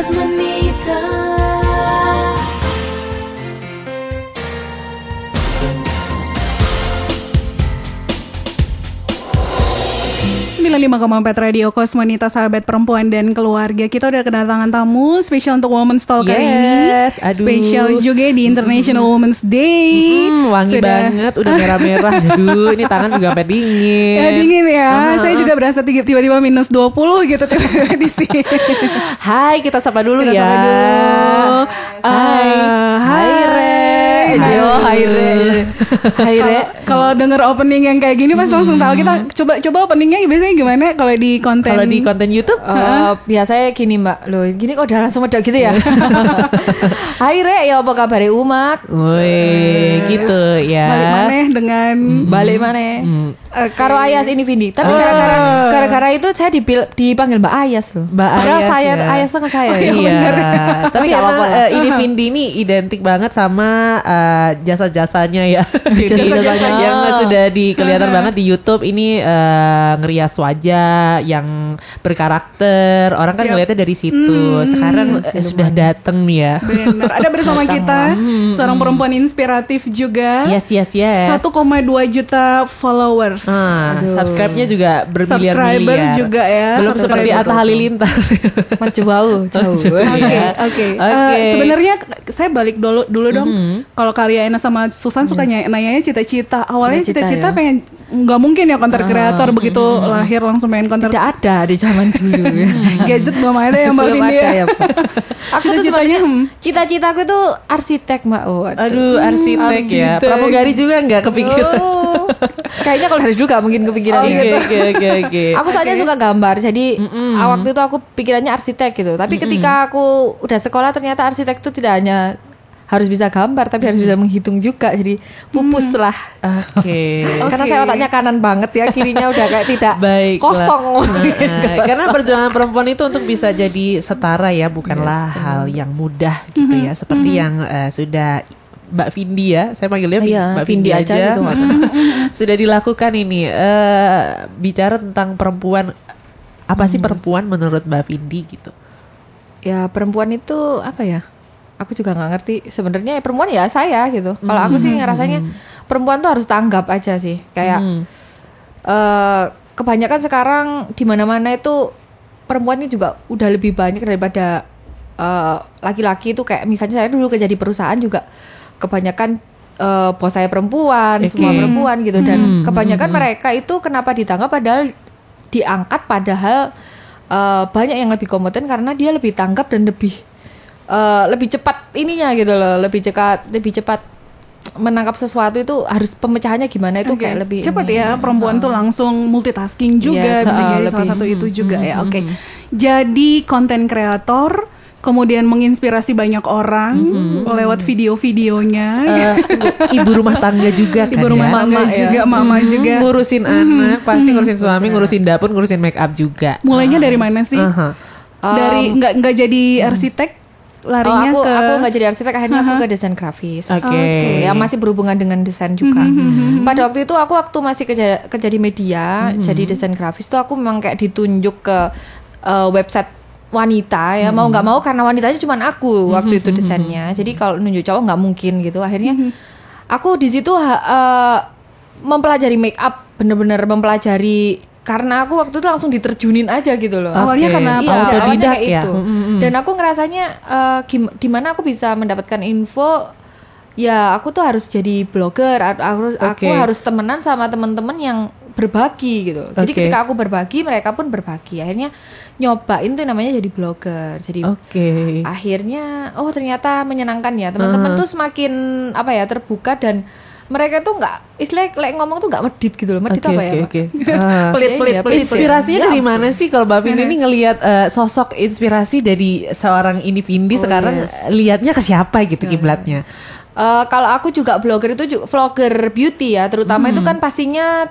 Cosmonita 95,4 Radio Kosmonita Sahabat Perempuan dan Keluarga Kita udah kedatangan tamu spesial untuk Women's Talk kali ini Yes, aduh. Spesial juga di International Women's Day Hmm, wangi Sudah- banget, udah merah-merah. Aduh, ini tangan juga sampai dingin. Ya dingin ya, Ah, saya juga berasa tiba- tiba-tiba minus 20 gitu tiba-tiba di sini Hai, kita sapa dulu Kita ya. sapa dulu. Hai. Ah, Hai. Hai. Hai Re. Hai Re. Kalau- Kalau denger opening yang kayak gini pasti langsung tahu kita coba coba openingnya biasanya gimana? Kalau di konten Kalau di konten YouTube, Eh, biasanya gini mbak. Loh gini kok udah langsung medok gitu ya? Hai Re ya apa kabar umat? Woi, gitu ya. balik maneh dengan Balik mana Karo Ayas ini Vindi. Tapi gara-gara gara-gara itu saya dipil, dipanggil Mbak Ayas loh. Mbak Ayas saya ya. Ayas ke saya. Ya. Iya, tapi nggak emang apa-apa. Eh, ini Vindi ini identik banget sama eh, jasa-jasanya ya. Jadi, Jasa-jasanya. yang sudah di kelihatan banget di YouTube ini eh, ngerias wajah yang berkarakter. Orang kan Siap. ngeliatnya dari situ. Sekarang eh, sudah dateng nih ya. Benar. Ada bersama kita seorang perempuan inspiratif juga. Yes, yes, yes. 1,2 juta followers. Ah, subscribe-nya juga bermiliar-miliar. Subscriber juga ya, Belum seperti Atta Halilintar. Mas jauh jauh Oke, Iya. oke. Sebenarnya saya balik dulu dulu dong. Kalau Karyana sama Susan suka nanya nanyanya cita-cita. Awalnya Cita-cita ya. pengen nggak mungkin ya konten kreator begitu lahir langsung main konten Tidak ada di zaman dulu gadget belum ada ya Mbak Belum ada ya. ya Pak. Aku tuh Cita-citanya, sebenarnya hmm. Cita-citaku tuh arsitek mbak oh, Aduh, arsitek, ya. Arsitek. Pramugari juga nggak kepikiran. Oh, kayaknya kalau dari gak mungkin kepikiran Oke, gitu. oke, oke, oke. Aku soalnya suka gambar, jadi ah, waktu itu aku pikirannya arsitek gitu. Tapi ketika aku udah sekolah ternyata arsitek itu tidak hanya harus bisa gambar, tapi harus bisa menghitung juga. Jadi pupus lah. Oke. Karena saya otaknya kanan banget ya, kirinya udah kayak tidak Baiklah. kosong. Nah, karena perjuangan perempuan itu untuk bisa jadi setara ya, bukanlah hal yang mudah gitu ya. Seperti yang eh, sudah Mbak Vindi ya, saya panggilnya Iya, Mbak Vindi Vindi, aja aja. gitu, Mbak. sudah dilakukan ini eh bicara tentang perempuan apa sih perempuan menurut Mbak Vindi gitu? ya perempuan itu apa ya? Aku juga nggak ngerti. Sebenarnya ya perempuan ya saya gitu. Kalau aku sih ngerasanya perempuan tuh harus tanggap aja sih. Kayak Hmm. eh kebanyakan sekarang di mana-mana itu perempuannya juga udah lebih banyak daripada eh, laki-laki itu kayak misalnya saya dulu kerja di perusahaan juga kebanyakan eh, bos saya perempuan, Oke. semua perempuan gitu Hmm, dan kebanyakan mereka itu kenapa ditanggap padahal diangkat padahal eh, banyak yang lebih kompeten karena dia lebih tanggap dan lebih eh, lebih cepat ininya gitu loh, lebih cepat lebih cepat menangkap sesuatu itu harus pemecahannya gimana itu Oke, kayak lebih cepat ini. ya perempuan tuh langsung multitasking juga Yes, bisa uh, jadi lebih. salah satu itu juga ya oke. Jadi konten kreator kemudian menginspirasi banyak orang lewat video-videonya. Eh, ibu rumah tangga juga kan ibu rumah ya? tangga Mama ya. juga mama juga. Ngurusin anak, pasti ngurusin suami, ngurusin dapur, ngurusin make up juga. mulainya dari mana sih? Aha. dari nggak nggak jadi arsitek Oh, larinya aku ke aku nggak jadi arsitek akhirnya aku ke desain grafis. Oke. Oke, yang masih berhubungan dengan desain juga. Pada waktu itu aku waktu masih kerja kerja di media, jadi desain grafis tuh aku memang kayak ditunjuk ke eh, website wanita ya mau nggak mau karena wanitanya cuma aku waktu itu desainnya. Jadi kalau nunjuk cowok nggak mungkin gitu. Akhirnya aku di situ eh, mempelajari make up, bener-bener mempelajari karena aku waktu itu langsung diterjunin aja gitu loh. awalnya karena Iya, awalnya kayak ya? itu. Dan aku ngerasanya eh, gim- di mana aku bisa mendapatkan info ya aku tuh harus jadi blogger, aku aku, aku harus temenan sama teman-teman yang berbagi gitu. Jadi ketika aku berbagi, mereka pun berbagi. Akhirnya nyobain tuh namanya jadi blogger. Jadi Oke. akhirnya oh ternyata menyenangkan ya. Teman-teman tuh semakin apa ya terbuka dan mereka tuh nggak istilahnya like ngomong tuh nggak medit gitu loh. Medit Oke, apa ya? oke, Pak? oke. Ah. pelit pelit pelit pelit. Inspirasinya Ya dari mana sih kalau Mbak Vindi ini ngelihat eh, sosok inspirasi dari seorang ini Vindi Oh, sekarang yes. lihatnya ke siapa gitu kiblatnya? Eh, kalau aku juga blogger itu juga vlogger beauty ya, terutama itu kan pastinya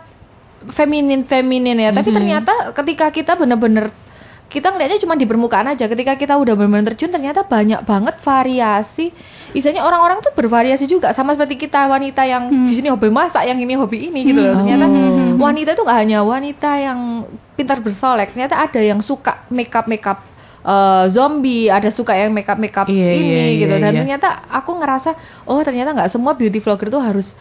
feminin feminin ya. Tapi ternyata ketika kita bener-bener kita ngeliatnya cuma di permukaan aja. Ketika kita udah benar-benar terjun, ternyata banyak banget variasi. Istilahnya orang-orang tuh bervariasi juga, sama seperti kita wanita yang di sini hobi masak, yang ini hobi ini gitu loh. Ternyata wanita itu nggak hanya wanita yang pintar bersolek, ternyata ada yang suka makeup makeup eh, zombie, ada suka yang makeup makeup Iya, ini iya, gitu. iya, Dan iya. ternyata aku ngerasa oh ternyata nggak semua beauty vlogger tuh harus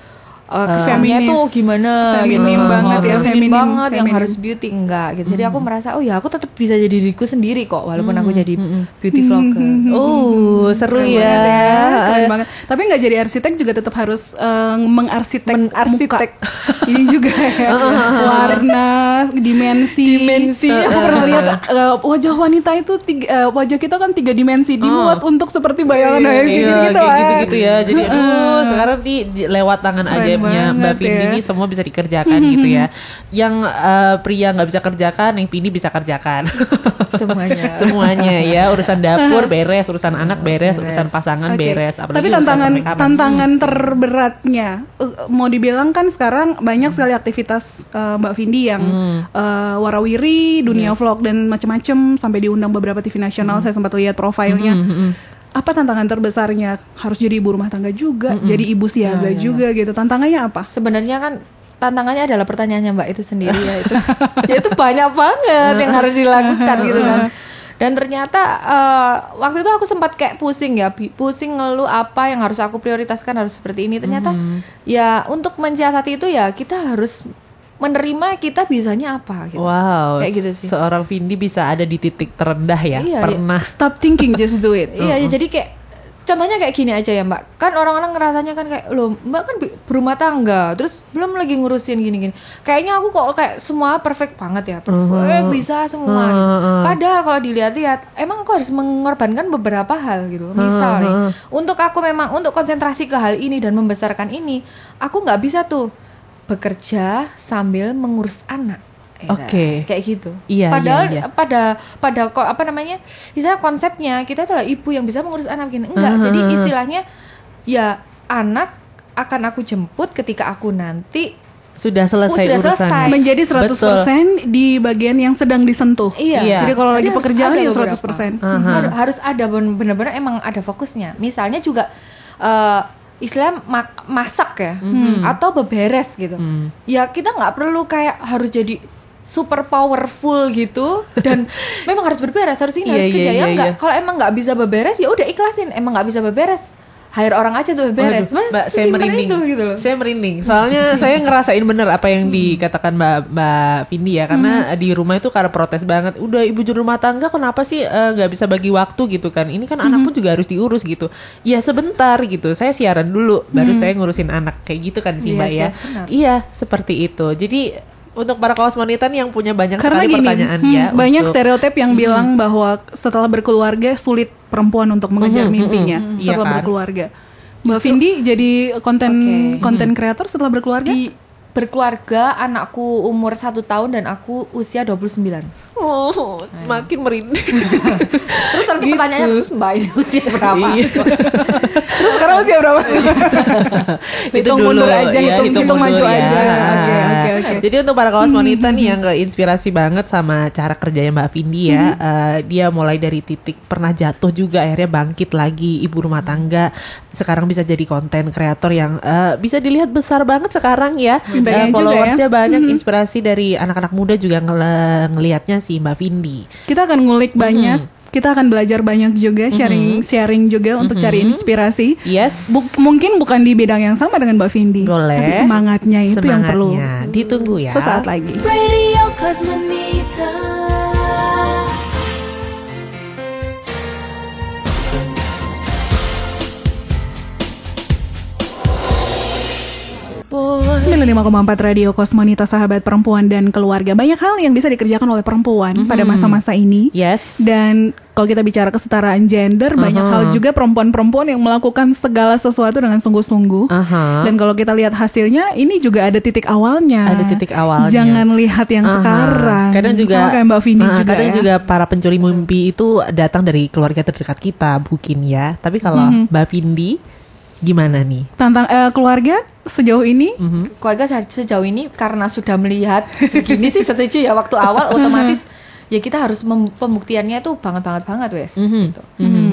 uh, kesannya Feminis. tuh gimana gitu. Feminim banget ya, Feminim feminim, banget yang feminim. harus beauty enggak gitu. Jadi aku merasa oh ya aku tetap bisa jadi diriku sendiri kok walaupun aku jadi beauty vlogger. Oh, seru Keren ya. banget ya, keren banget. Tapi nggak jadi arsitek juga tetap harus eh, mengarsitek Menarsitek. muka. Ini juga ya. Warna, dimensi. Dimensi. Aku pernah lihat eh, wajah wanita itu tiga, eh, wajah kita kan tiga dimensi dibuat untuk seperti bayangan Iya, gitu gitu kayak lah. gitu-gitu ya. Jadi aduh, sekarang di, di- lewat tangan Keren ajaibnya Mbak Vindi ya. ini semua bisa dikerjakan gitu ya. Yang eh, pria nggak bisa kerjakan, yang Vindi bisa kerjakan. Semuanya. Semuanya ya, urusan dapur beres, urusan anak beres, Beres. urusan pasangan Oke. beres. Apalagi Tapi tantangan tantangan terberatnya uh, mau dibilang kan sekarang banyak sekali aktivitas uh, Mbak Vindi yang uh, warawiri, dunia vlog dan macam-macam sampai diundang beberapa TV nasional. Saya sempat lihat profilnya. Apa tantangan terbesarnya? Harus jadi ibu rumah tangga juga, jadi ibu siaga juga gitu. Tantangannya apa? Sebenarnya kan tantangannya adalah pertanyaannya Mbak itu sendiri ya itu. ya itu banyak banget yang harus dilakukan gitu kan. Dan ternyata eh, waktu itu aku sempat kayak pusing ya, pusing ngeluh apa yang harus aku prioritaskan harus seperti ini. Ternyata ya untuk mensiasati itu ya kita harus menerima kita bisanya apa gitu. Wow, Kayak gitu sih. seorang Vindi bisa ada di titik terendah ya. Iya, iya. Pernah. Stop thinking, just do it. Iya, ya, jadi kayak contohnya kayak gini aja ya Mbak. Kan orang-orang ngerasanya kan kayak loh Mbak kan berumah tangga, terus belum lagi ngurusin gini-gini. Kayaknya aku kok kayak semua perfect banget ya, perfect bisa semua. gitu. Padahal kalau dilihat-lihat, emang aku harus mengorbankan beberapa hal gitu. Misal nih, untuk aku memang untuk konsentrasi ke hal ini dan membesarkan ini, aku nggak bisa tuh bekerja sambil mengurus anak. Ya, Oke. kayak gitu. Iya, Padahal iya, iya. pada pada kok apa namanya istilah konsepnya kita adalah ibu yang bisa mengurus anak gini enggak jadi istilahnya ya anak akan aku jemput ketika aku nanti Sudah selesai Oh, sudah selesai. Menjadi 100% Betul. di bagian yang sedang disentuh. iya Iya. Jadi kalau lagi pekerjaan ya beberapa. 100%. Har- harus ada ben- benar-benar emang ada fokusnya misalnya juga eh istilah mak- masak ya Mhm. atau beberes gitu ya kita nggak perlu kayak harus jadi super powerful gitu dan memang harus berberes harus ini Iya, harus iya, kerja ya iya, nggak iya. kalau emang nggak bisa beberes ya udah ikhlasin emang nggak bisa beberes hire orang aja tuh beberes Waduh, Mbak, saya merinding. itu gitu loh Saya merinding. Soalnya saya ngerasain bener apa yang dikatakan Mbak Mbak Vindi ya, karena di rumah itu karena protes banget. Udah ibu juru rumah tangga, kenapa sih eh, nggak bisa bagi waktu gitu kan? Ini kan anak pun juga harus diurus gitu. Ya sebentar gitu. Saya siaran dulu, baru saya ngurusin anak kayak gitu kan sih Yes, Mbak ya. yes, benar. Iya, seperti itu. Jadi untuk para kosmonitan yang punya banyak Karena sekali gini, pertanyaan hmm, ya, banyak untuk- stereotip yang bilang bahwa setelah berkeluarga sulit perempuan untuk mengejar mimpinya Iya setelah kan? berkeluarga. Mbak Vindi jadi konten Oke. konten kreator setelah berkeluarga? di berkeluarga anakku umur satu tahun dan aku usia 29 Oh, makin merinding. terus nanti pertanyaannya terus mbak ini usia berapa Iya. Terus sekarang usia berapa? hitung mundur aja, ya, hitung, hitung maju ya. aja. Oke, oke, oke. Jadi untuk para kawas wanita nih yang inspirasi banget sama cara kerjanya Mbak Vindi ya. eh, dia mulai dari titik pernah jatuh juga akhirnya bangkit lagi ibu rumah tangga. Sekarang bisa jadi konten kreator yang eh, bisa dilihat besar banget sekarang ya. Banyak Eh, juga followersnya ya. banyak, inspirasi dari anak-anak muda juga ngel- ngelihatnya si Mbak Vindi. Kita akan ngulik banyak, kita akan belajar banyak juga, sharing sharing juga untuk cari inspirasi. Yes. Buk- mungkin bukan di bidang yang sama dengan Mbak Vindi, Boleh. tapi semangatnya itu yang perlu. Semangatnya. Ditunggu ya. Sesaat lagi. Radio Cosmonita. 95,4 Radio Kosmonita Sahabat Perempuan dan Keluarga Banyak hal yang bisa dikerjakan oleh perempuan pada masa-masa ini Yes. Dan kalau kita bicara kesetaraan gender Banyak hal juga perempuan-perempuan yang melakukan segala sesuatu dengan sungguh-sungguh Aha. Dan kalau kita lihat hasilnya Ini juga ada titik awalnya Ada titik awalnya. Jangan lihat yang Aha. sekarang Kadang juga Sama kayak Mbak Vindi Ah, juga kadang ya. juga para pencuri mimpi itu datang dari keluarga terdekat kita, mungkin ya. Tapi kalau Mhm. Mbak Vindi gimana nih? Tentang eh, keluarga sejauh ini Mhm. keluarga se- sejauh ini karena sudah melihat segini sih setuju ya waktu awal otomatis ya kita harus pembuktiannya tuh banget banget banget wes Mhm. gitu.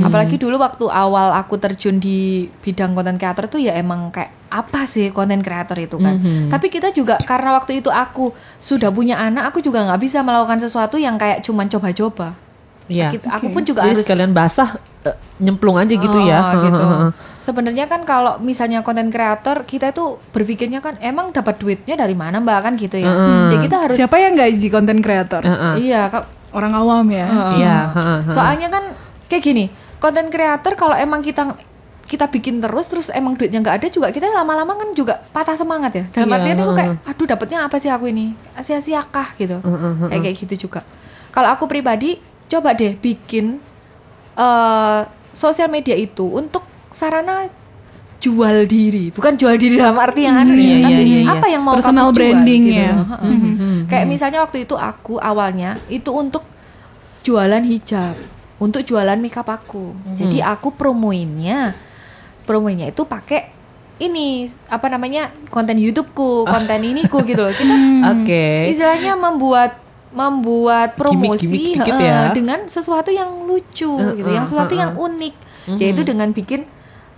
apalagi dulu waktu awal aku terjun di bidang konten kreator tuh ya emang kayak apa sih konten kreator itu kan Mhm. tapi kita juga karena waktu itu aku sudah punya anak aku juga nggak bisa melakukan sesuatu yang kayak cuman coba-coba Iya. Aku pun juga Jadi harus sekalian basah nyemplung aja gitu ya. Oh, gitu. Heeh. Sebenarnya kan kalau misalnya konten kreator kita itu berpikirnya kan emang dapat duitnya dari mana mbak kan gitu ya. Jadi kita harus Siapa yang gaji konten kreator? Heeh. iya kak. Orang awam ya. Iya, heeh, heeh. Soalnya kan kayak gini, konten kreator kalau emang kita kita bikin terus terus emang duitnya nggak ada juga kita lama-lama kan juga patah semangat ya. Dalam Iya, artian aku kayak aduh dapatnya apa sih aku ini? Sia-siakah gitu. Kayak kayak gitu juga. Kalau aku pribadi coba deh bikin eh sosial media itu untuk sarana jual diri, bukan jual diri dalam arti yang anu Iya, ya, tapi iya, iya, iya. apa yang mau Personal kamu jual branding gitu ya. loh. Heeh. Kayak misalnya waktu itu aku awalnya itu untuk jualan hijab, untuk jualan makeup aku. Jadi aku promoinnya, promoinnya itu pakai ini apa namanya konten YouTubeku, konten iniku gitu loh. Kita Oke. istilahnya membuat membuat promosi dikit heeh, ya. dengan sesuatu yang lucu Eh, gitu, eh, yang sesuatu eh, yang eh. unik, yaitu dengan bikin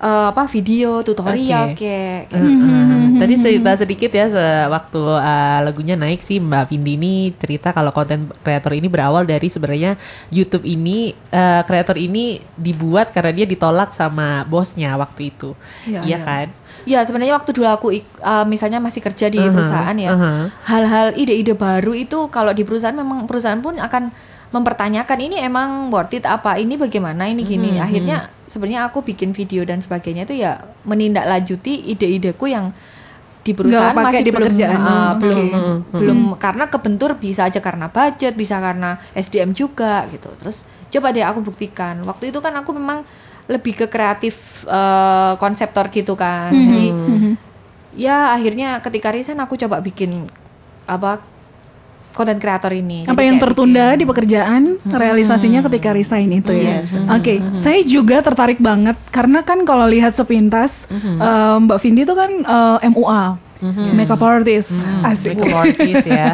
eh, apa video tutorial Oke. kayak Heeh. Tadi cerita sedikit ya sewaktu uh, lagunya naik sih Mbak Vindi ini cerita kalau konten kreator ini berawal dari sebenarnya YouTube ini uh, kreator ini dibuat karena dia ditolak sama bosnya waktu itu. Iya, Iya iya. kan? Ya sebenarnya waktu dulu aku uh, misalnya masih kerja di Uh-huh, perusahaan ya, uh-huh. hal-hal ide-ide baru itu kalau di perusahaan memang perusahaan pun akan mempertanyakan ini emang worth it apa ini bagaimana ini gini. Uh-huh, Akhirnya sebenarnya aku bikin video dan sebagainya itu ya menindaklanjuti ide-ideku yang di perusahaan masih di belum pekerjaan. uh, Hmm, belum oke. belum karena kebentur bisa aja karena budget bisa karena SDM juga gitu. Terus coba deh aku buktikan. Waktu itu kan aku memang lebih ke kreatif eh, konseptor gitu kan. Hmm, Jadi ya akhirnya ketika resign aku coba bikin apa konten kreator ini. Apa Jadi yang tertunda bikin- di pekerjaan? Realisasinya ketika resign itu ya. Yes, Oke, saya juga tertarik banget. Karena kan kalau lihat sepintas eh, Mbak Vindi itu kan eh, MUA, makeup artist, asik. Makeup artist ya.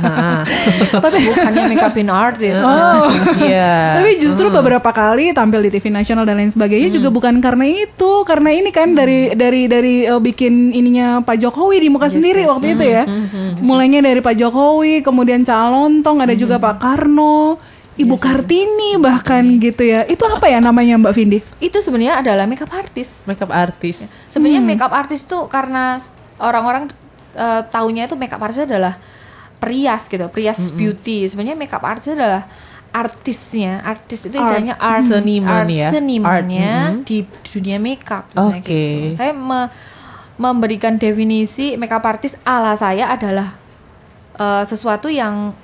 Tapi bukannya makeupin artist. Oh. Iya. Tapi justru beberapa kali tampil di TV nasional dan lain sebagainya juga bukan karena itu, karena ini kan dari dari dari uh, bikin ininya Pak Jokowi di muka sendiri waktu itu ya. Mulainya dari Pak Jokowi, kemudian Calontong, ada juga Pak Karno, Ibu Kartini bahkan gitu ya. Itu apa ya namanya Mbak Vindi? Itu sebenarnya adalah makeup artist. Makeup artist. Sebenarnya makeup artist tuh karena orang-orang eh, taunya itu makeup artist adalah perias gitu, perias beauty. Sebenarnya makeup artist adalah artisnya, artis itu istilahnya art, Seniman art ya. senimannya Art, di dunia makeup. Oke. gitu. Saya me- memberikan definisi makeup artist ala saya adalah eh, sesuatu yang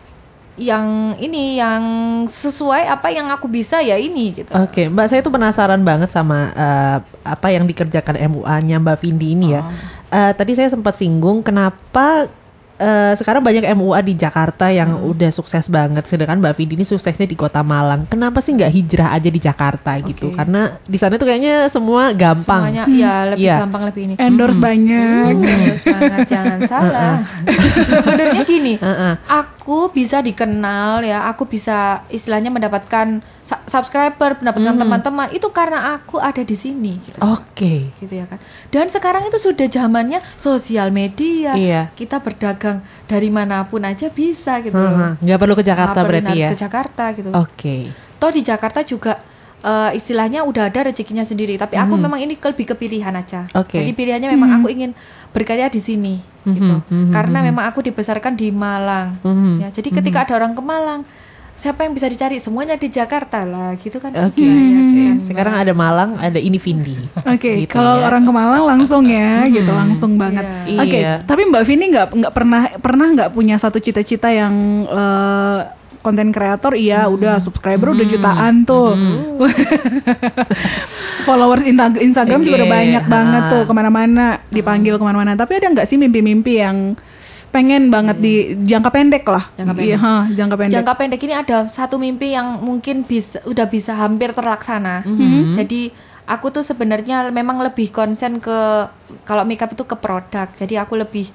yang ini yang sesuai apa yang aku bisa ya ini gitu. Oke, Mbak saya tuh penasaran banget sama eh, apa yang dikerjakan MUA-nya Mbak Vindi ini ya. Eh, tadi saya sempat singgung kenapa eh, sekarang banyak MUA di Jakarta yang udah sukses banget, sedangkan Mbak Vindi ini suksesnya di Kota Malang. Kenapa sih nggak hijrah aja di Jakarta gitu? Karena di sana tuh kayaknya semua gampang. Semuanya ya lebih Iya. gampang lebih ini. Endorse banyak. Terus banget jangan salah. Sebenarnya gini, Heeh. aku bisa dikenal ya, aku bisa istilahnya mendapatkan su- subscriber, mendapatkan Hmm. teman-teman itu karena aku ada di sini gitu. Oke. Gitu ya kan. Dan sekarang itu sudah zamannya sosial media. Iya. Kita berdagang dari mana pun aja bisa gitu loh. Nggak perlu ke Jakarta perlu berarti harus ya. ke Jakarta gitu. Oke. Toh di Jakarta juga eh, istilahnya udah ada rezekinya sendiri, tapi aku Mhm. memang ini lebih ke pilihan aja. Oke. Jadi pilihannya memang aku ingin berkarya di sini gitu. mhm, Karena memang aku dibesarkan di Malang. Mhm. Ya, jadi ketika ada orang ke Malang, siapa yang bisa dicari? Semuanya di Jakarta lah, gitu kan. Oke. Nah, ya kan. Sekarang ada Malang, ada ini Vindi. Oke, Gitu kalau ya. orang ke Malang langsung ya, gitu langsung banget. Iya. Oke, Iya. tapi Mbak Vini nggak nggak pernah pernah nggak punya satu cita-cita yang eh, konten kreator, iya udah subscriber udah jutaan tuh, followers Insta- Instagram juga udah Oke, banyak banget tuh ke mana-mana, dipanggil ke mana-mana. Tapi ada nggak sih mimpi-mimpi yang pengen banget di jangka pendek lah? Jangka pendek. Iya, ha, jangka pendek. Jangka pendek ini ada satu mimpi yang mungkin bisa udah bisa hampir terlaksana. Mhm. Jadi aku tuh sebenarnya memang lebih konsen ke kalau makeup itu ke produk. Jadi aku lebih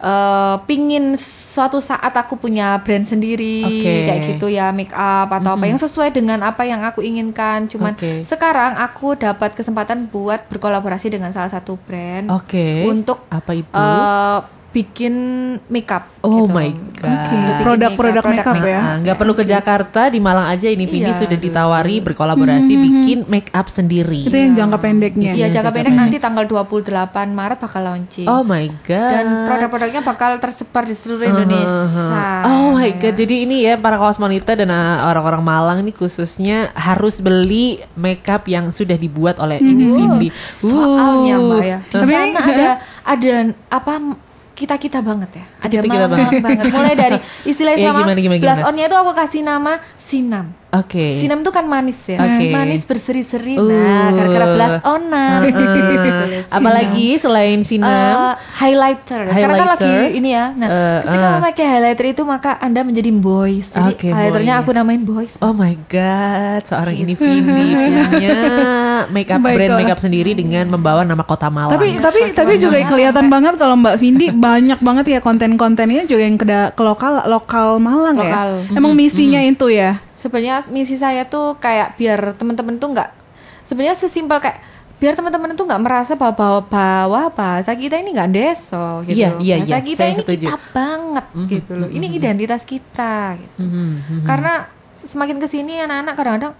eh, pingin suatu saat aku punya brand sendiri Oke. Mhm. kayak gitu ya make up atau apa yang sesuai dengan apa yang aku inginkan. Cuman Oke. sekarang aku dapat kesempatan buat berkolaborasi dengan salah satu brand Oke. untuk apa itu? eh, bikin makeup. Oh gitu. my god. Bikin produk-produk makeup, makeup ya. Nggak perlu ke Jakarta di Malang aja ini Vindi Iya, sudah ditawari berkolaborasi bikin make up sendiri. Itu yang jangka pendeknya. Iya, jangka pendek nanti tanggal 28 Maret bakal launching. Oh my god. Dan produk-produknya bakal tersebar di seluruh Indonesia. Oh my god, jadi ini ya para kosmonita dan uh, orang-orang Malang nih khususnya harus beli makeup yang sudah dibuat oleh ini Vindi. Soalnya. Mbak ya, di Tapi- sana ada ada apa kita kita banget ya. Ada Kita-kita malang banget. Mulai dari istilah Ya, sama gimana, gimana, blush gimana? onnya itu aku kasih nama Sinam. Oke. Sinam itu kan manis ya, Oke. manis berseri-seri. Uh. Nah, gara-gara blush onan. Uh, apalagi selain sinam. Eh, highlighter. Sekarang kan Highlighter. lagi ini ya. Nah, Eh, ketika eh. memakai highlighter itu maka Anda menjadi boys. Jadi Oke, highlighternya boy. aku namain boys. Oh my god, seorang ini Vindi punya makeup brand Baiklah. makeup sendiri dengan membawa nama kota Malang. Tapi tapi tapi juga kelihatan banget kalau Mbak Vindi banyak banget ya konten-kontennya juga yang ke, ke lokal lokal Malang Lokal. ya. Emang misinya itu ya. Sebenarnya misi saya tuh kayak biar teman-teman tuh nggak sebenarnya sesimpel kayak biar teman-teman tuh nggak merasa bahwa, bahwa bahwa bahasa kita ini nggak deso gitu. Iya, iya, bahasa iya. kita ini setuju. kita banget gitu loh. Ini identitas kita gitu. Mhm, mhm. Karena semakin ke sini anak-anak kadang-kadang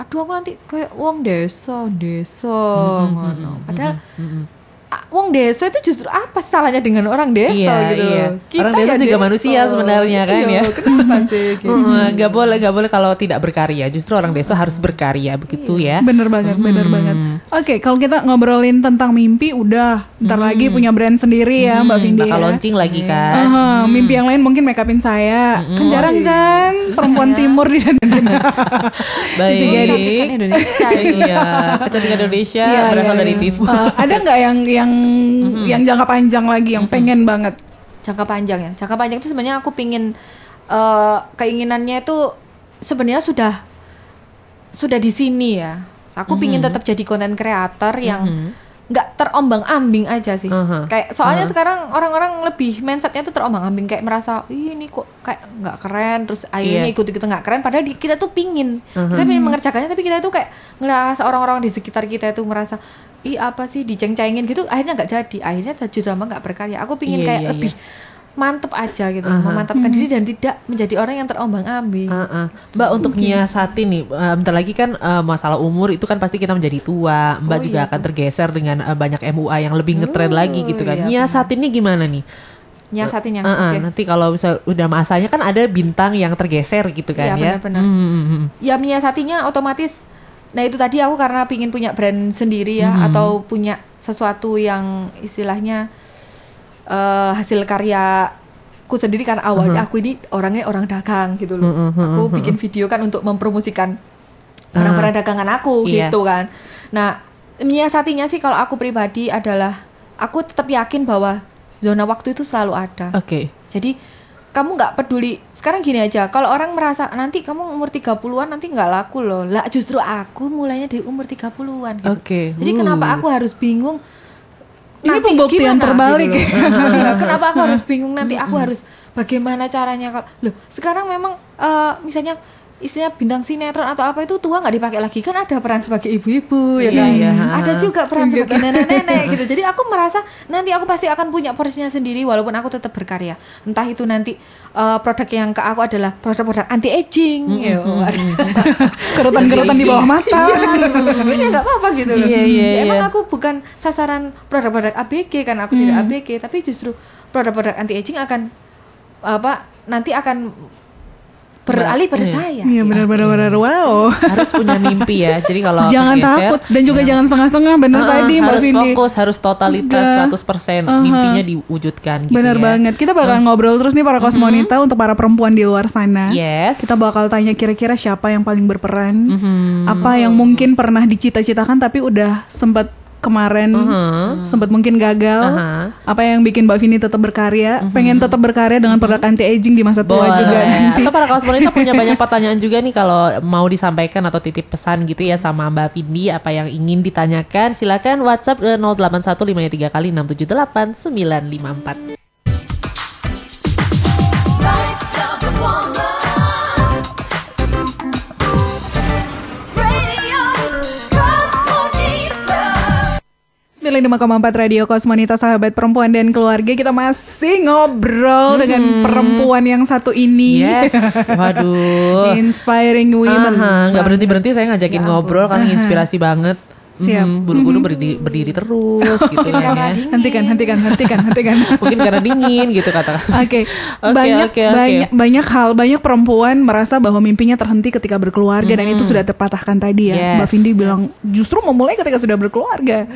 aduh aku nanti kayak wong desa desa Mhm, ngono. Padahal ah, wong desa itu justru apa salahnya dengan orang desa Iya, gitu iya. loh. Orang desa juga manusia sebenarnya kan Iya, ya. Kenapa sih? gitu? Heeh, Gak boleh, gak boleh kalau tidak berkarya. Justru orang desa harus berkarya begitu ya. Bener banget, bener banget. Oke, kalau kita ngobrolin tentang mimpi, udah ntar lagi punya brand sendiri ya Mbak Vindi Bakal ya. launching lagi kan. Aha, mimpi yang lain mungkin make upin saya. Kan jarang kan perempuan timur di Indonesia. Baik. Kecantikan Indonesia. Iya, kecantikan Indonesia Iya, berasal iya, dari iya. timur. Uh, ada nggak yang yang yang jangka panjang lagi yang pengen banget? jangka panjang ya. Jangka panjang itu sebenarnya aku pingin eh, keinginannya itu sebenarnya sudah sudah di sini ya. Aku pingin tetap jadi konten kreator yang nggak terombang ambing aja sih. Mhm. kayak soalnya sekarang orang-orang lebih mindsetnya tuh terombang ambing kayak merasa Ih, ini kok kayak nggak keren terus akhirnya Iya. ikut-ikut nggak keren padahal di- kita tuh pingin. Kita pingin mengerjakannya tapi kita tuh kayak ngerasa orang-orang di sekitar kita itu merasa ih apa sih diceng-cengin gitu akhirnya nggak jadi akhirnya justru lama nggak berkarya aku pingin Iya, kayak iya, lebih mantep aja gitu memantapkan diri dan tidak menjadi orang yang terombang ambing Uh-uh. Mbak untuk nyiasatin nih, uh, bentar lagi kan uh, masalah umur itu kan pasti kita menjadi tua. Mbak Oh, juga iya akan tergeser dengan uh, banyak MUA yang lebih ngetren Oh, lagi gitu kan. iya, Nyiasatinnya gimana nih? nyiasatinnya Uh-uh, oke Nanti kalau bisa udah masanya kan ada bintang yang tergeser gitu kan Iya, ya. benar-benar. Hmm, hmm, hmm. ya menyiasatinya otomatis nah itu tadi aku karena pingin punya brand sendiri ya atau punya sesuatu yang istilahnya eh, hasil karyaku sendiri karena awalnya aku ini orangnya orang dagang gitu loh. Aku bikin video kan untuk mempromosikan barang-barang dagangan aku Iya. gitu kan. Nah menyiasatinya sih kalau aku pribadi adalah aku tetap yakin bahwa zona waktu itu selalu ada. Oke. jadi kamu nggak peduli. Sekarang gini aja, kalau orang merasa nanti kamu umur 30-an nanti nggak laku loh. Lah justru aku mulainya dari umur 30-an gitu. Oke. Jadi Uh. kenapa aku harus bingung Ini pembuktian terbalik gitu ya. loh. Iya, kenapa aku harus bingung nanti aku harus bagaimana caranya kalau loh sekarang memang eh, misalnya istilahnya bintang sinetron atau apa itu tua nggak dipakai lagi. Kan ada peran sebagai ibu-ibu ya Iya, kan? iya. ada juga peran sebagai nenek-nenek gitu. Jadi aku merasa nanti aku pasti akan punya porsinya sendiri walaupun aku tetap berkarya. Entah itu nanti eh, produk yang ke aku adalah produk-produk anti aging ya. Kerutan-kerutan di bawah mata. ini nggak apa-apa gitu loh. Iya, iya, Ya, emang iya. aku bukan sasaran produk-produk ABG karena aku tidak ABG tapi justru produk-produk anti aging akan apa nanti akan beralih pada Iya. saya Iya benar-benar wow. harus punya mimpi ya. Jadi kalau jangan tergeser, takut dan juga jangan setengah-setengah bener uh-uh, tadi Mbak harus Vindi. fokus, harus totalitas Udah. 100% Uh-huh. mimpinya diwujudkan gitu Bener ya. banget. Kita bakal ngobrol terus nih para kosmonita untuk para perempuan di luar sana. Yes. Kita bakal tanya kira-kira siapa yang paling berperan, Mhm. apa yang mungkin pernah dicita-citakan tapi udah sempat kemarin Mhm. sempat mungkin gagal. Aha. Apa yang bikin Mbak Vini tetap berkarya, pengen tetap berkarya dengan produk anti aging di masa tua Boleh. juga nanti. Atau para kaos wanita punya banyak pertanyaan juga nih kalau mau disampaikan atau titip pesan gitu ya sama Mbak Vindi apa yang ingin ditanyakan silakan WhatsApp eh, 081553 kali 678 954. Light of a woman. Radio Cosmonita. 105,4 Radio Kosmonita Sahabat Perempuan dan Keluarga Kita masih ngobrol dengan perempuan yang satu ini Yes, waduh. Inspiring women Aha, nggak berhenti berhenti saya ngajakin ngobrol karena inspirasi banget. Siap. Mhm, bulu-bulu berdiri, berdiri terus gitu Mungkin kan ya. dingin. Hentikan, hentikan, hentikan, hentikan Mungkin karena dingin gitu katakan. Oke, Oke, banyak oke, oke. banyak banyak hal, banyak perempuan merasa bahwa mimpinya terhenti ketika berkeluarga dan itu sudah terpatahkan tadi ya. Yes, Mbak Vindi bilang justru memulai ketika sudah berkeluarga.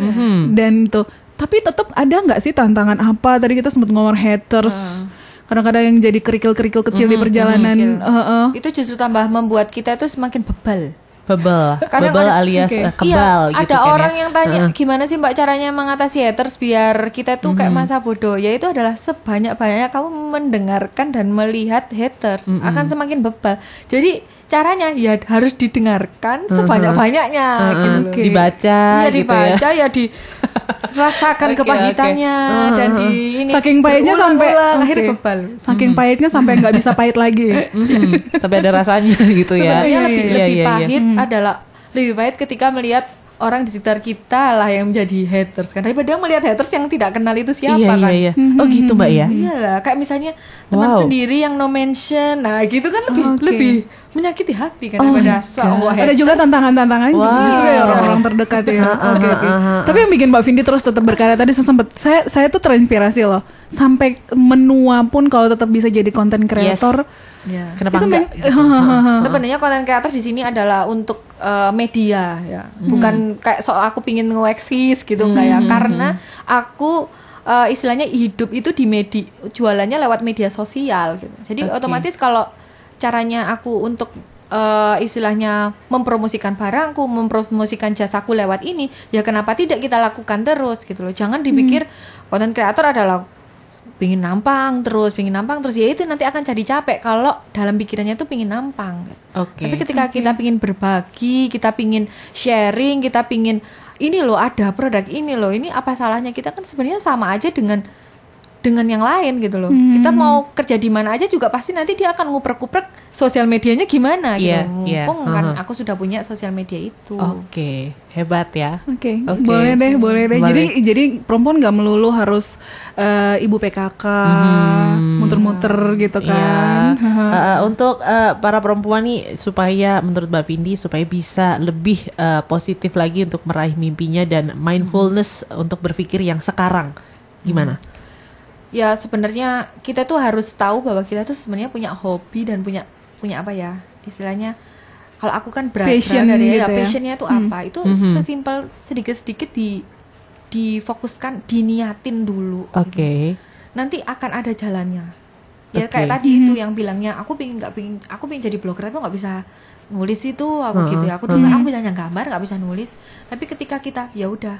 Dan tuh, tapi tetap ada nggak sih tantangan apa? Tadi kita sempat ngomong haters. Kadang-kadang yang jadi kerikil-kerikil kecil di perjalanan. kerikil. Heeh. Itu justru tambah membuat kita itu semakin bebal. Bebel, Kadang bebel ada- alias oke. eh, kebal iya, gitu ada kan orang ya. yang tanya Heeh. gimana sih mbak caranya mengatasi haters biar kita tuh kayak masa bodoh yaitu adalah sebanyak banyaknya kamu mendengarkan dan melihat haters akan semakin bebal jadi caranya ya harus didengarkan sebanyak banyaknya gitu loh. Oke. dibaca Iya gitu ya. dibaca ya dirasakan Oke, kepahitannya oke. dan di ini Saking pahitnya sampai oke. akhirnya bebal Saking pahitnya sampai nggak bisa pahit lagi. Sampai ada rasanya gitu ya. Sebenarnya Iya, lebih iya, lebih iya, iya. pahit adalah lebih pahit ketika melihat orang di sekitar kita lah yang menjadi haters kan daripada melihat haters yang tidak kenal itu siapa iya, kan. iya, iya. Oh gitu mbak ya. Iyalah, kayak misalnya teman Wow. sendiri yang no mention, nah gitu kan lebih Oke. lebih menyakiti hati kan Oh daripada sebuah Ada juga tantangan-tantangan Wow. justru ya orang-orang terdekat ya. Oke oke. Tapi yang bikin Mbak Vindi terus tetap berkarya tadi saya sempat saya saya tuh terinspirasi loh. Sampai menua pun kalau tetap bisa jadi konten kreator. Ya. Kenapa Itu enggak? gitu? Sebenarnya konten kreator di sini adalah untuk eh, media ya, bukan kayak soal aku pingin nge-eksis gitu enggak ya, karena aku eh, istilahnya hidup itu di media jualannya lewat media sosial gitu. Jadi Oke. otomatis kalau caranya aku untuk eh, istilahnya mempromosikan barangku, mempromosikan jasaku lewat ini, ya kenapa tidak kita lakukan terus gitu loh. Jangan dipikir konten kreator adalah pingin nampang terus, pingin nampang terus ya itu nanti akan jadi capek kalau dalam pikirannya tuh pingin nampang. Oke. Tapi ketika kita pingin berbagi, kita pingin sharing, kita pingin ini loh ada produk ini loh, ini apa salahnya kita kan sebenarnya sama aja dengan dengan yang lain gitu loh. Kita mau kerja di mana aja juga pasti nanti dia akan nguprek-nguprek sosial medianya gimana gitu. Iya, iya. Mumpung kan Uh-huh. aku sudah punya sosial media itu. Oke, hebat ya. Oke, Oke. boleh deh, boleh deh. Boleh. Jadi jadi perempuan nggak melulu harus eh, ibu PKK, muter-muter gitu Iya. kan. Eh, untuk eh, para perempuan nih supaya menurut Mbak Vindi supaya bisa lebih eh, positif lagi untuk meraih mimpinya dan mindfulness untuk berpikir yang sekarang. Gimana? Ya sebenarnya kita tuh harus tahu bahwa kita tuh sebenarnya punya hobi dan punya punya apa ya istilahnya kalau aku kan berat Passion dari gitu ya, ya. passionnya tuh apa itu Mhm. sesimpel sedikit sedikit di difokuskan diniatin dulu gitu. Oke. nanti akan ada jalannya ya Oke. kayak tadi itu yang bilangnya aku pingin nggak pingin aku pingin jadi blogger tapi nggak bisa nulis itu apa Heeh. gitu ya aku dulu kan aku bisa gambar nggak bisa nulis tapi ketika kita ya udah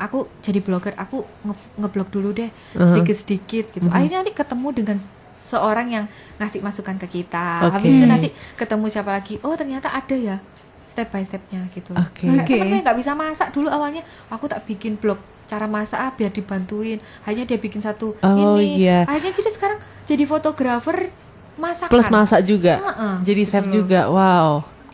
aku jadi blogger aku nge- ngeblog dulu deh Uh-huh. sedikit sedikit gitu akhirnya nanti ketemu dengan seorang yang ngasih masukan ke kita Oke. habis itu nanti ketemu siapa lagi oh ternyata ada ya step by stepnya gitu. Oke. Kayak Oke. temenku yang nggak bisa masak dulu awalnya aku tak bikin blog cara masak ah, biar dibantuin hanya dia bikin satu Oh, ini iya. akhirnya jadi sekarang jadi fotografer masakan Plus masak juga. Heeh, Jadi gitu chef loh. juga. Wow.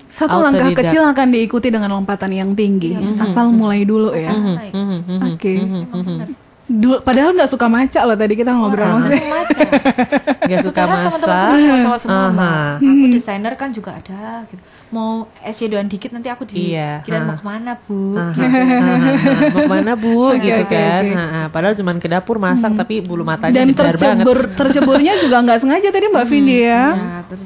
Satu langkah kecil akan diikuti dengan lompatan yang tinggi, Iya. asal mulai dulu ya. Masakan naik. Mhm, mhm, Oke. Emang Dulu, padahal nggak suka maca loh tadi kita ngobrol Orang maksudnya. suka maca. Gak suka masak. teman-temanku tuh cowok-cowok semua Aha. Mbak. Aku desainer kan juga ada gitu. Mau SC2 dikit nanti aku di Iya, kirain ha. mau ke mana bu Aha, gitu. aha, aha. Mau ke mana bu gitu kan. Ha, ha. Padahal cuman ke dapur masak Tapi bulu matanya Dan jedar banget tercebur terceburnya juga nggak sengaja tadi Mbak Vindi ya. Ya,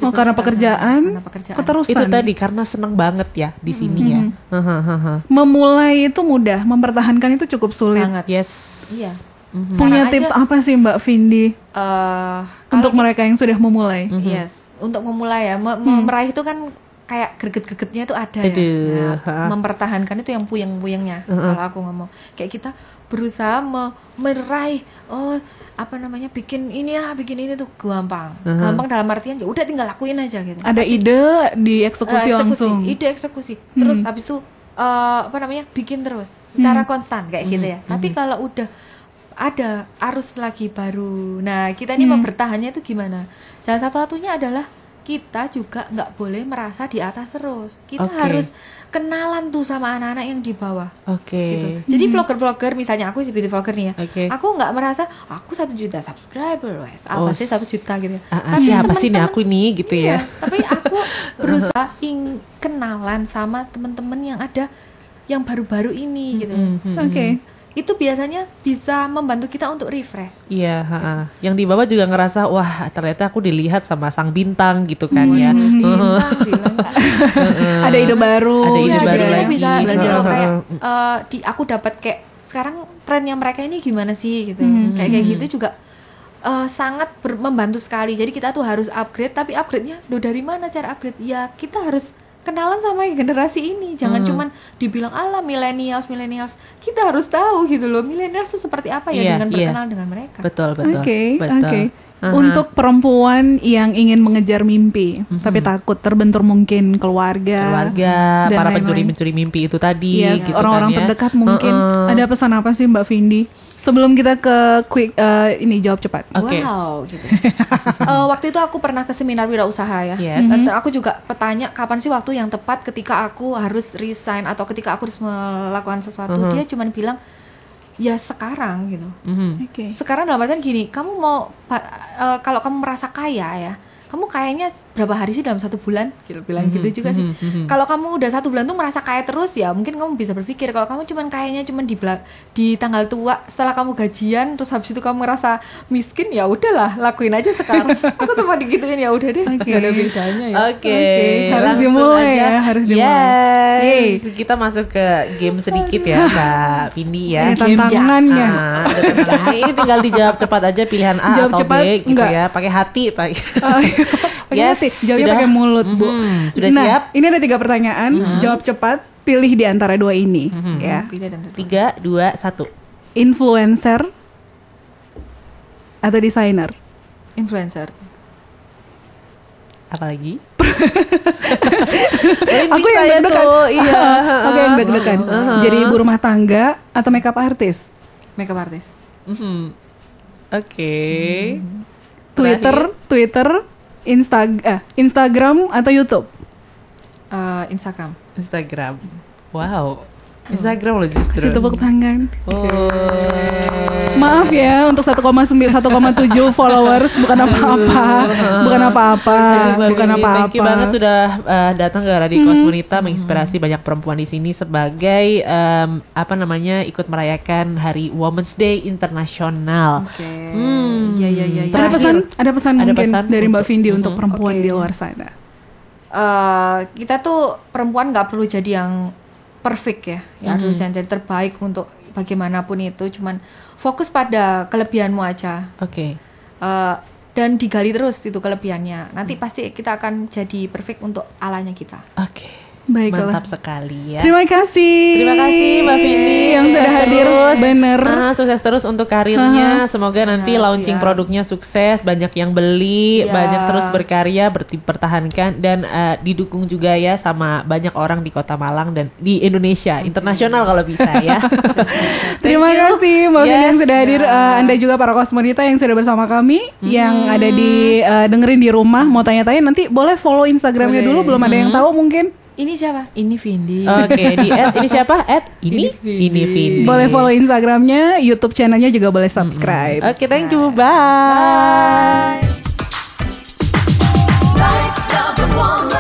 Oh, karena karena- pekerjaan, karena pekerjaan. keterusan. Itu tadi karena seneng banget ya di sini ya Aha, aha, aha. Memulai itu mudah, mempertahankan itu cukup sulit. banget Yes iya Mhm. Punya Sekarang tips aja- apa sih Mbak Vindi Eh, untuk mereka yang sudah memulai? Mhm. Yes, untuk memulai ya, me- me- meraih itu kan kayak greget-gregetnya itu ada Aduh, ya. Nah, mempertahankan itu yang puyeng-puyengnya. Kalau aku ngomong, kayak kita berusaha me- meraih oh apa namanya bikin ini ya, bikin ini tuh gampang. Gampang dalam artian ya udah tinggal lakuin aja gitu. Ada ide dieksekusi Eh, langsung. ide eksekusi. Terus habis itu eh, apa namanya? bikin terus secara konstan kayak gitu ya. Tapi kalau udah ada arus lagi baru. Nah, kita ini mau bertahannya itu gimana? Salah satu-satunya adalah kita juga nggak boleh merasa di atas terus. Kita Oke. harus kenalan tuh sama anak-anak yang di bawah. Oke. Gitu. Jadi vlogger-vlogger misalnya aku beauty vlogger nih ya. Oke. Aku nggak merasa aku satu juta subscriber, wes. Oh, Apa sih satu juta gitu. ya. Ah, ah, siapa sih nih teman-teman- aku nih gitu Iya, ya? Tapi aku berusaha ing kenalan sama teman-teman yang ada yang baru-baru ini gitu. Mhm. Oke. Itu biasanya bisa membantu kita untuk refresh. Iya, ha-ha. yang di bawah juga ngerasa wah ternyata aku dilihat sama sang bintang gitu kan ya. Bintang. Ada ide baru. Ada ide Iya, baru jadi kita lagi. bisa belajar loh kayak eh, di aku dapat kayak sekarang trennya mereka ini gimana sih gitu. Hmm. Kayak kayak gitu juga eh, sangat ber- membantu sekali. Jadi kita tuh harus upgrade tapi upgrade-nya do dari mana cara upgrade? Ya kita harus kenalan sama generasi ini. Jangan Hmm. cuman dibilang ala millennials, millennials. Kita harus tahu gitu loh, millennials itu seperti apa ya Iya, dengan iya. berkenalan dengan mereka. Betul, betul. Oke, betul. oke. Aha. Untuk perempuan yang ingin mengejar mimpi, tapi takut terbentur mungkin keluarga, keluarga, dan para pencuri-pencuri mimpi itu tadi Yes, gitu orang-orang kan ya. terdekat mungkin. Heeh. Ada pesan apa sih Mbak Vindi? Sebelum kita ke quick eh, ini jawab cepat. Oke. Wow, gitu. Eh, waktu itu aku pernah ke seminar wirausaha ya. Yes. Dan aku juga petanya kapan sih waktu yang tepat ketika aku harus resign atau ketika aku harus melakukan sesuatu. Dia cuma bilang ya sekarang gitu. Mhm. Oke. Sekarang dalam artian gini, kamu mau eh, kalau kamu merasa kaya ya, kamu kayaknya berapa hari sih dalam satu bulan? Gitu, bilang gitu juga sih. Kalau kamu udah satu bulan tuh merasa kaya terus ya, mungkin kamu bisa berpikir kalau kamu cuman kayaknya cuman di di tanggal tua setelah kamu gajian terus habis itu kamu merasa miskin ya udahlah lakuin aja sekarang. Aku cuma digituin ya udah deh, Oke. gak ada bedanya ya. Oke, Oke, harus langsung dimulai aja. ya, harus dimulai. Yes, kita masuk ke game sedikit ya, Mbak Vindi ya. Ini tantangannya. Ah. Ini tinggal dijawab cepat aja pilihan A Jawab atau cepat, B gitu enggak. ya, pakai hati, pakai. Pakai Yes, hati, jawabnya sudah. pakai mulut, Bu. Mhm, sudah nah, siap? ini ada tiga pertanyaan, jawab cepat, pilih di antara dua ini, ya. Pilih dan tentu. Tiga, dua, satu. Influencer atau desainer? Influencer. Apalagi? Aku yang deg-degan. iya. Aku yang deg-degan. Jadi ibu rumah tangga atau makeup artis? Makeup artist. Mhm. Oke. Twitter, Twitter, Insta eh, Instagram atau YouTube? Eh, Instagram. Instagram. Wow. Instagram loh justru. Kasih tepuk tangan. Oh. Maaf ya untuk 1,9 1,7 followers bukan apa-apa. Bukan apa-apa, bukan apa-apa. Thank you banget sudah uh, datang ke Radio Kosmonita menginspirasi banyak perempuan di sini sebagai um, apa namanya ikut merayakan Hari Women's Day Internasional. Oke. Hmm. Iya iya iya. iya. Ada pesan, ada pesan Ada mungkin pesan dari Mbak Vindi untuk perempuan Oke. di luar sana. eh kita tuh perempuan nggak perlu jadi yang perfect ya, ya harus Mm-hmm. yang terbaik untuk bagaimanapun itu, cuman fokus pada kelebihanmu aja Oke. Eh, dan digali terus itu kelebihannya. Nanti Mm. pasti kita akan jadi perfect untuk alanya kita. Oke. Baiklah. Mantap sekali ya. Terima kasih. Terima kasih Mbak Vindi yang Sukses sudah hadir. terus. Bener. Ah, sukses terus untuk karirnya. Semoga nanti Ya, launching siap. produknya sukses, banyak yang beli, Ya. banyak terus berkarya, berpertahankan dan eh, didukung juga ya sama banyak orang di Kota Malang dan di Indonesia, internasional kalau bisa ya. Terima you. kasih Mbak Vindi yang Yes. sudah hadir. Eh, anda juga para kosmonita yang sudah bersama kami, yang ada di eh, dengerin di rumah, mau tanya-tanya nanti boleh follow Instagramnya dulu. Belum ada yang tahu mungkin ini siapa? Ini Vindi. Oke, okay, di add, ini siapa? Add ini, ini Vindi. Boleh follow Instagramnya, YouTube channelnya juga boleh hmm. subscribe. Oke, okay, thank you. Bye. Bye.